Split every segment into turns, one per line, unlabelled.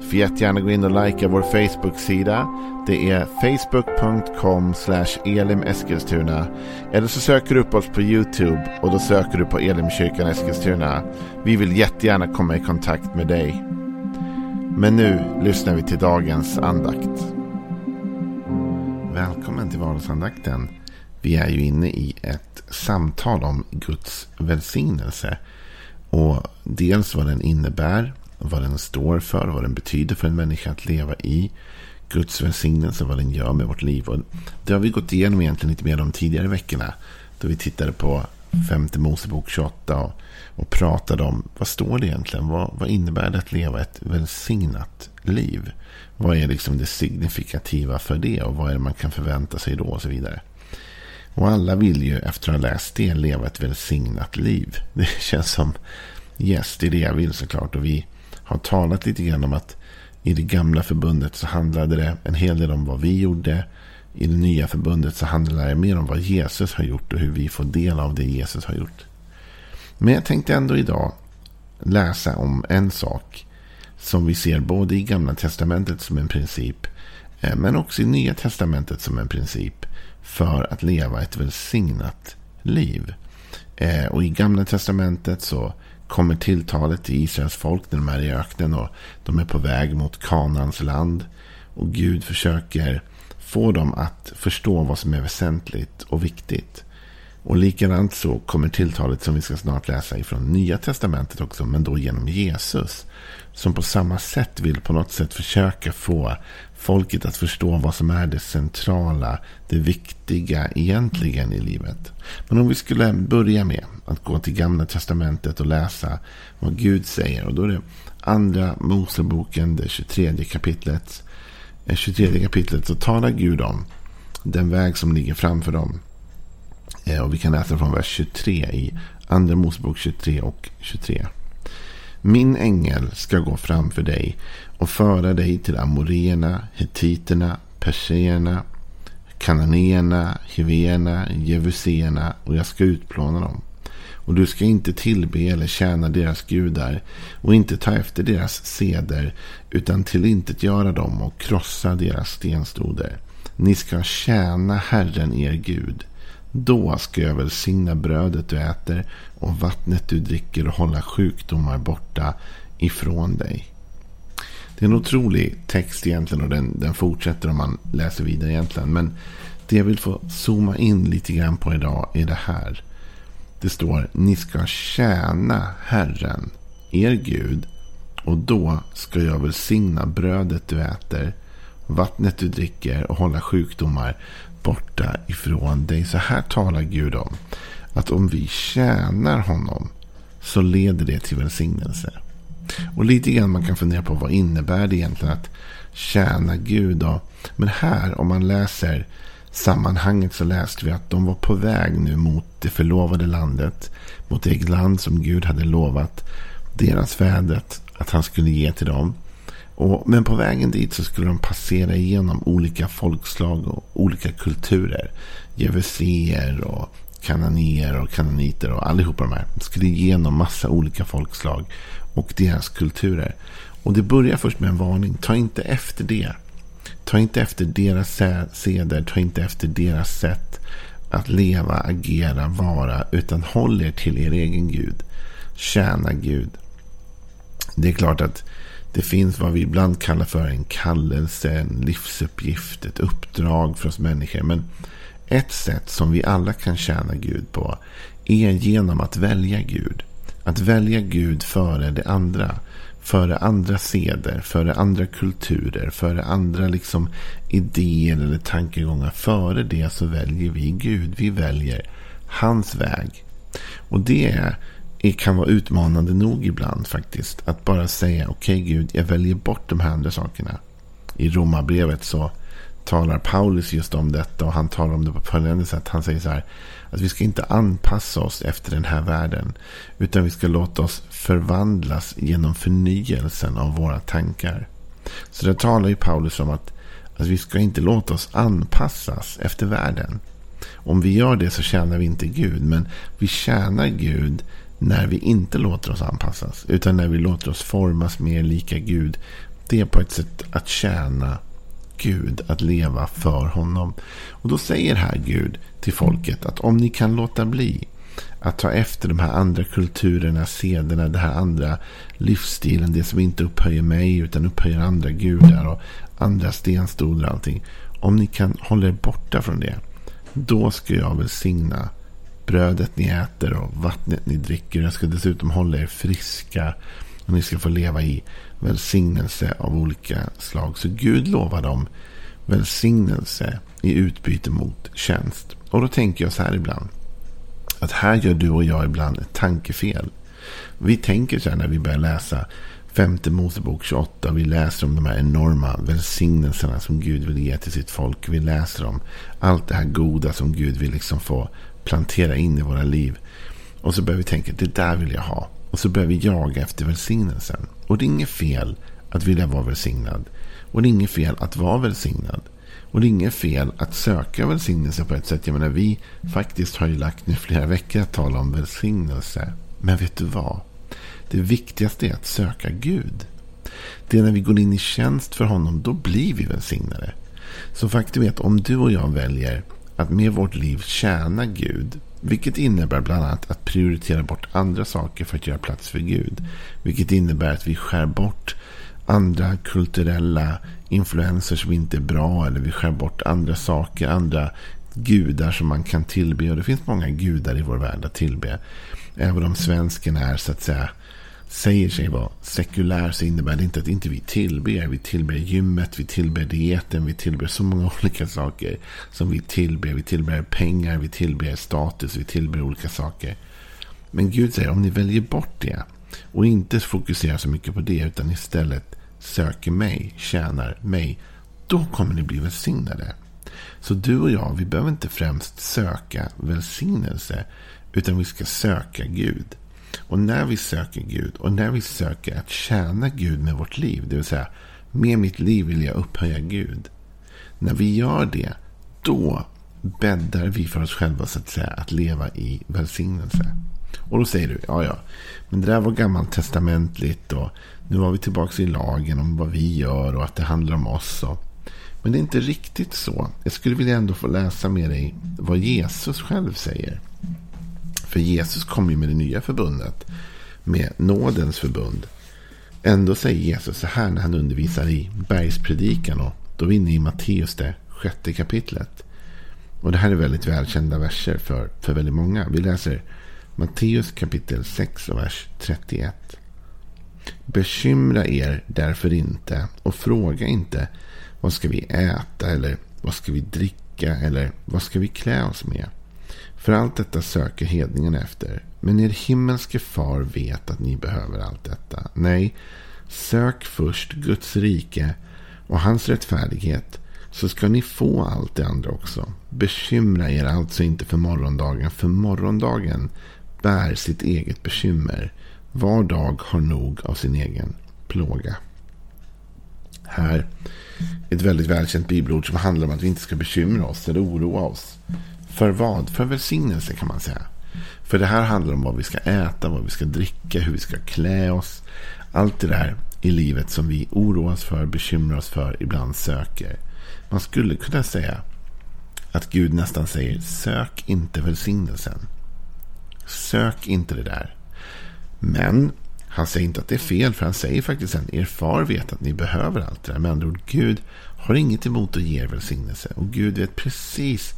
Du får jättegärna gå in och likea vår Facebook-sida. Det är facebook.com elimeskilstuna. Eller så söker du upp oss på YouTube och då söker du på Elimkyrkan Eskilstuna. Vi vill jättegärna komma i kontakt med dig. Men nu lyssnar vi till dagens andakt. Välkommen till vardagsandakten. Vi är ju inne i ett samtal om Guds välsignelse. Och dels vad den innebär vad den står för, vad den betyder för en människa att leva i. Guds välsignelse, vad den gör med vårt liv. Och det har vi gått igenom egentligen lite mer de tidigare veckorna. Då vi tittade på femte Mosebok 28 och, och pratade om vad står det egentligen? Vad, vad innebär det att leva ett välsignat liv? Vad är liksom det signifikativa för det och vad är det man kan förvänta sig då och så vidare. Och alla vill ju efter att ha läst det leva ett välsignat liv. Det känns som yes, det är det jag vill såklart. Och vi har talat lite grann om att i det gamla förbundet så handlade det en hel del om vad vi gjorde. I det nya förbundet så handlar det mer om vad Jesus har gjort och hur vi får del av det Jesus har gjort. Men jag tänkte ändå idag läsa om en sak som vi ser både i gamla testamentet som en princip eh, men också i nya testamentet som en princip för att leva ett välsignat liv. Eh, och i gamla testamentet så kommer tilltalet till Israels folk när de är i öknen och de är på väg mot Kanans land. Och Gud försöker få dem att förstå vad som är väsentligt och viktigt. Och likadant så kommer tilltalet som vi ska snart läsa ifrån Nya Testamentet också, men då genom Jesus. Som på samma sätt vill på något sätt försöka få folket att förstå vad som är det centrala, det viktiga egentligen i livet. Men om vi skulle börja med att gå till Gamla Testamentet och läsa vad Gud säger. Och då är det Andra Moseboken, det 23 kapitlet. Eh, 23 kapitlet så talar Gud om den väg som ligger framför dem. Eh, och vi kan läsa från vers 23 i Andra Mosebok 23 och 23. Min ängel ska gå framför dig och föra dig till amoreerna, hetiterna, perserna, kananéerna, hivéerna, jevuséerna och jag ska utplåna dem. Och du ska inte tillbe eller tjäna deras gudar och inte ta efter deras seder utan tillintetgöra dem och krossa deras stenstoder. Ni ska tjäna Herren er Gud. Då ska jag välsigna brödet du äter och vattnet du dricker och hålla sjukdomar borta ifrån dig. Det är en otrolig text egentligen och den, den fortsätter om man läser vidare egentligen. Men det jag vill få zooma in lite grann på idag är det här. Det står ni ska tjäna Herren, er Gud. Och då ska jag välsigna brödet du äter, vattnet du dricker och hålla sjukdomar borta ifrån dig. Så här talar Gud om att om vi tjänar honom så leder det till välsignelse. Och lite grann man kan fundera på vad innebär det egentligen att tjäna Gud. Då? Men här om man läser sammanhanget så läste vi att de var på väg nu mot det förlovade landet. Mot det land som Gud hade lovat deras fäder att han skulle ge till dem. Och, men på vägen dit så skulle de passera igenom olika folkslag och olika kulturer. Jevuséer och kananéer och kananiter och allihopa de här. De skulle igenom massa olika folkslag och deras kulturer. Och det börjar först med en varning. Ta inte efter det. Ta inte efter deras seder. Ta inte efter deras sätt att leva, agera, vara. Utan håll er till er egen Gud. Tjäna Gud. Det är klart att det finns vad vi ibland kallar för en kallelse, en livsuppgift, ett uppdrag för oss människor. Men ett sätt som vi alla kan tjäna Gud på är genom att välja Gud. Att välja Gud före det andra. Före andra seder, före andra kulturer, före andra liksom idéer eller tankegångar. Före det så väljer vi Gud. Vi väljer hans väg. Och det är kan vara utmanande nog ibland faktiskt. Att bara säga okej okay, Gud, jag väljer bort de här andra sakerna. I Romarbrevet så talar Paulus just om detta och han talar om det på följande sätt. Han säger så här. Att vi ska inte anpassa oss efter den här världen. Utan vi ska låta oss förvandlas genom förnyelsen av våra tankar. Så det talar ju Paulus om att, att vi ska inte låta oss anpassas efter världen. Om vi gör det så tjänar vi inte Gud. Men vi tjänar Gud när vi inte låter oss anpassas. Utan när vi låter oss formas mer lika Gud. Det är på ett sätt att tjäna Gud, att leva för honom. Och då säger här Gud till folket att om ni kan låta bli att ta efter de här andra kulturerna, sederna, den här andra livsstilen. Det som inte upphöjer mig utan upphöjer andra gudar och andra stenstolar och allting. Om ni kan hålla er borta från det. Då ska jag välsigna brödet ni äter och vattnet ni dricker. Jag ska dessutom hålla er friska. Och ni ska få leva i välsignelse av olika slag. Så Gud lovar dem välsignelse i utbyte mot tjänst. Och då tänker jag så här ibland. Att här gör du och jag ibland ett tankefel. Vi tänker så här när vi börjar läsa femte Mosebok 28. Vi läser om de här enorma välsignelserna som Gud vill ge till sitt folk. Vi läser om allt det här goda som Gud vill liksom få plantera in i våra liv. Och så börjar vi tänka, det där vill jag ha. Och så börjar vi jaga efter välsignelsen. Och det är inget fel att vilja vara välsignad. Och det är inget fel att vara välsignad. Och det är inget fel att söka välsignelse på ett sätt. Jag menar, vi faktiskt har ju lagt nu flera veckor att tala om välsignelse. Men vet du vad? Det viktigaste är att söka Gud. Det är när vi går in i tjänst för honom, då blir vi välsignade. Så faktum är att om du och jag väljer att med vårt liv tjäna Gud. Vilket innebär bland annat att prioritera bort andra saker för att göra plats för Gud. Vilket innebär att vi skär bort andra kulturella influenser som inte är bra. Eller vi skär bort andra saker, andra gudar som man kan tillbe. Och det finns många gudar i vår värld att tillbe. Även om svensken är så att säga säger sig vara sekulär så innebär det inte att inte vi tillber. Vi tillber gymmet, vi tillber dieten, vi tillber så många olika saker som vi tillber. Vi tillber pengar, vi tillber status, vi tillber olika saker. Men Gud säger om ni väljer bort det och inte fokuserar så mycket på det utan istället söker mig, tjänar mig, då kommer ni bli välsignade. Så du och jag, vi behöver inte främst söka välsignelse utan vi ska söka Gud. Och när vi söker Gud och när vi söker att tjäna Gud med vårt liv. Det vill säga, med mitt liv vill jag upphöja Gud. När vi gör det, då bäddar vi för oss själva så att säga att leva i välsignelse. Och då säger du, ja ja, men det där var gammaltestamentligt och nu var vi tillbaka i lagen om vad vi gör och att det handlar om oss. Och... Men det är inte riktigt så. Jag skulle vilja ändå få läsa med dig vad Jesus själv säger. För Jesus kom ju med det nya förbundet. Med nådens förbund. Ändå säger Jesus så här när han undervisar i bergspredikan. Och då är vi inne i Matteus det sjätte kapitlet. Och det här är väldigt välkända verser för, för väldigt många. Vi läser Matteus kapitel 6 och vers 31. Bekymra er därför inte och fråga inte vad ska vi äta eller vad ska vi dricka eller vad ska vi klä oss med. För allt detta söker hedningen efter. Men er himmelske far vet att ni behöver allt detta. Nej, sök först Guds rike och hans rättfärdighet så ska ni få allt det andra också. Bekymra er alltså inte för morgondagen, för morgondagen bär sitt eget bekymmer. Var dag har nog av sin egen plåga. Här ett väldigt välkänt bibelord som handlar om att vi inte ska bekymra oss eller oroa oss. För vad? För välsignelse kan man säga. För det här handlar om vad vi ska äta, vad vi ska dricka, hur vi ska klä oss. Allt det där i livet som vi oroas för, bekymrar oss för, ibland söker. Man skulle kunna säga att Gud nästan säger sök inte välsignelsen. Sök inte det där. Men han säger inte att det är fel, för han säger faktiskt sen er far vet att ni behöver allt det där. Med andra ord, Gud har inget emot att ge er välsignelse. Och Gud vet precis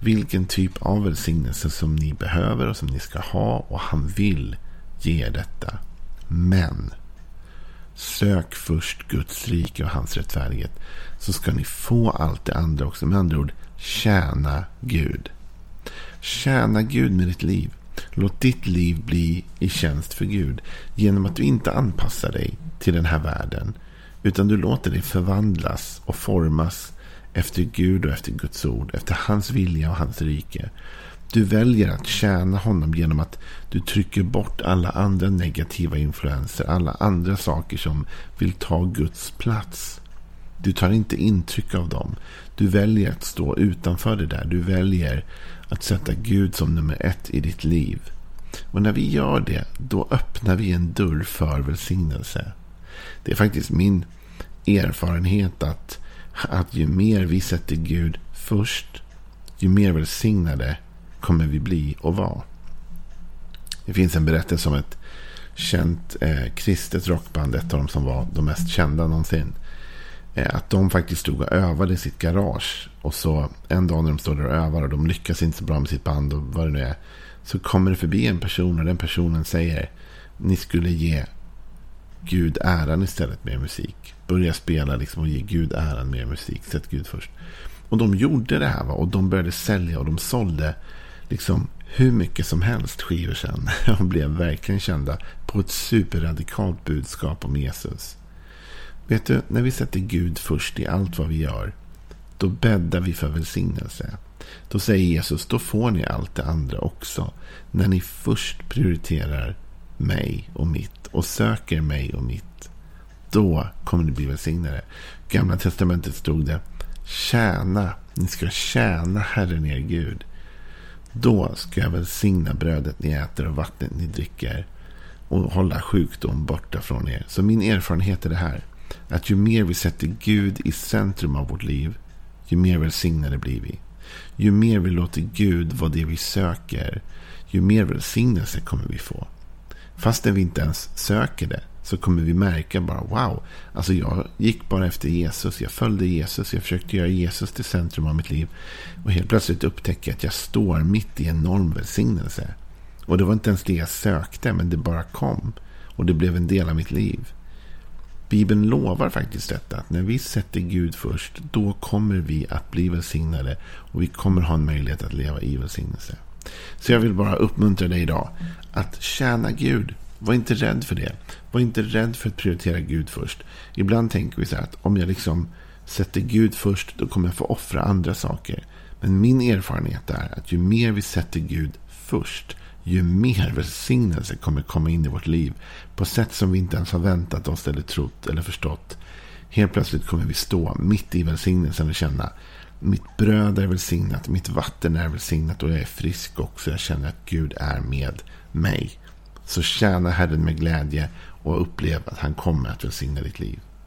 vilken typ av välsignelse som ni behöver och som ni ska ha. Och han vill ge er detta. Men sök först Guds rike och hans rättfärdighet. Så ska ni få allt det andra också. Med andra ord, tjäna Gud. Tjäna Gud med ditt liv. Låt ditt liv bli i tjänst för Gud. Genom att du inte anpassar dig till den här världen. Utan du låter dig förvandlas och formas efter Gud och efter Guds ord, efter hans vilja och hans rike. Du väljer att tjäna honom genom att du trycker bort alla andra negativa influenser, alla andra saker som vill ta Guds plats. Du tar inte intryck av dem. Du väljer att stå utanför det där. Du väljer att sätta Gud som nummer ett i ditt liv. Och när vi gör det, då öppnar vi en dörr för välsignelse. Det är faktiskt min erfarenhet att, att ju mer vi sätter Gud först, ju mer välsignade kommer vi bli och vara. Det finns en berättelse om ett känt eh, kristet rockband, ett av de som var de mest kända någonsin. Eh, att de faktiskt stod och övade i sitt garage. Och så en dag när de står där och övar och de lyckas inte så bra med sitt band och vad det nu är. Så kommer det förbi en person och den personen säger ni skulle ge Gud äran istället med musik. Börja spela liksom och ge Gud äran med musik. Sätt Gud först. Och de gjorde det här va? och de började sälja och de sålde liksom hur mycket som helst skivor sen. Och blev verkligen kända på ett superradikalt budskap om Jesus. Vet du, när vi sätter Gud först i allt vad vi gör, då bäddar vi för välsignelse. Då säger Jesus, då får ni allt det andra också. När ni först prioriterar mig och mitt och söker mig och mitt. Då kommer ni bli välsignade. Gamla testamentet stod det, tjäna, ni ska tjäna Herren er Gud. Då ska jag välsigna brödet ni äter och vattnet ni dricker och hålla sjukdom borta från er. Så min erfarenhet är det här. Att ju mer vi sätter Gud i centrum av vårt liv, ju mer välsignade blir vi. Ju mer vi låter Gud vara det vi söker, ju mer välsignelse kommer vi få. Fastän vi inte ens söker det, så kommer vi märka bara wow. Alltså jag gick bara efter Jesus. Jag följde Jesus. Jag försökte göra Jesus till centrum av mitt liv. Och helt plötsligt upptäcker jag att jag står mitt i enorm välsignelse. Och det var inte ens det jag sökte, men det bara kom. Och det blev en del av mitt liv. Bibeln lovar faktiskt detta. Att när vi sätter Gud först, då kommer vi att bli välsignade. Och vi kommer ha en möjlighet att leva i välsignelse. Så jag vill bara uppmuntra dig idag att tjäna Gud. Var inte rädd för det. Var inte rädd för att prioritera Gud först. Ibland tänker vi så här att om jag liksom sätter Gud först, då kommer jag få offra andra saker. Men min erfarenhet är att ju mer vi sätter Gud först, ju mer välsignelse kommer komma in i vårt liv. På sätt som vi inte ens har väntat oss eller trott eller förstått. Helt plötsligt kommer vi stå mitt i välsignelsen och känna mitt bröd är välsignat, mitt vatten är välsignat och jag är frisk också. Jag känner att Gud är med mig. Så tjäna Herren med glädje och upplev att han kommer att välsigna ditt liv.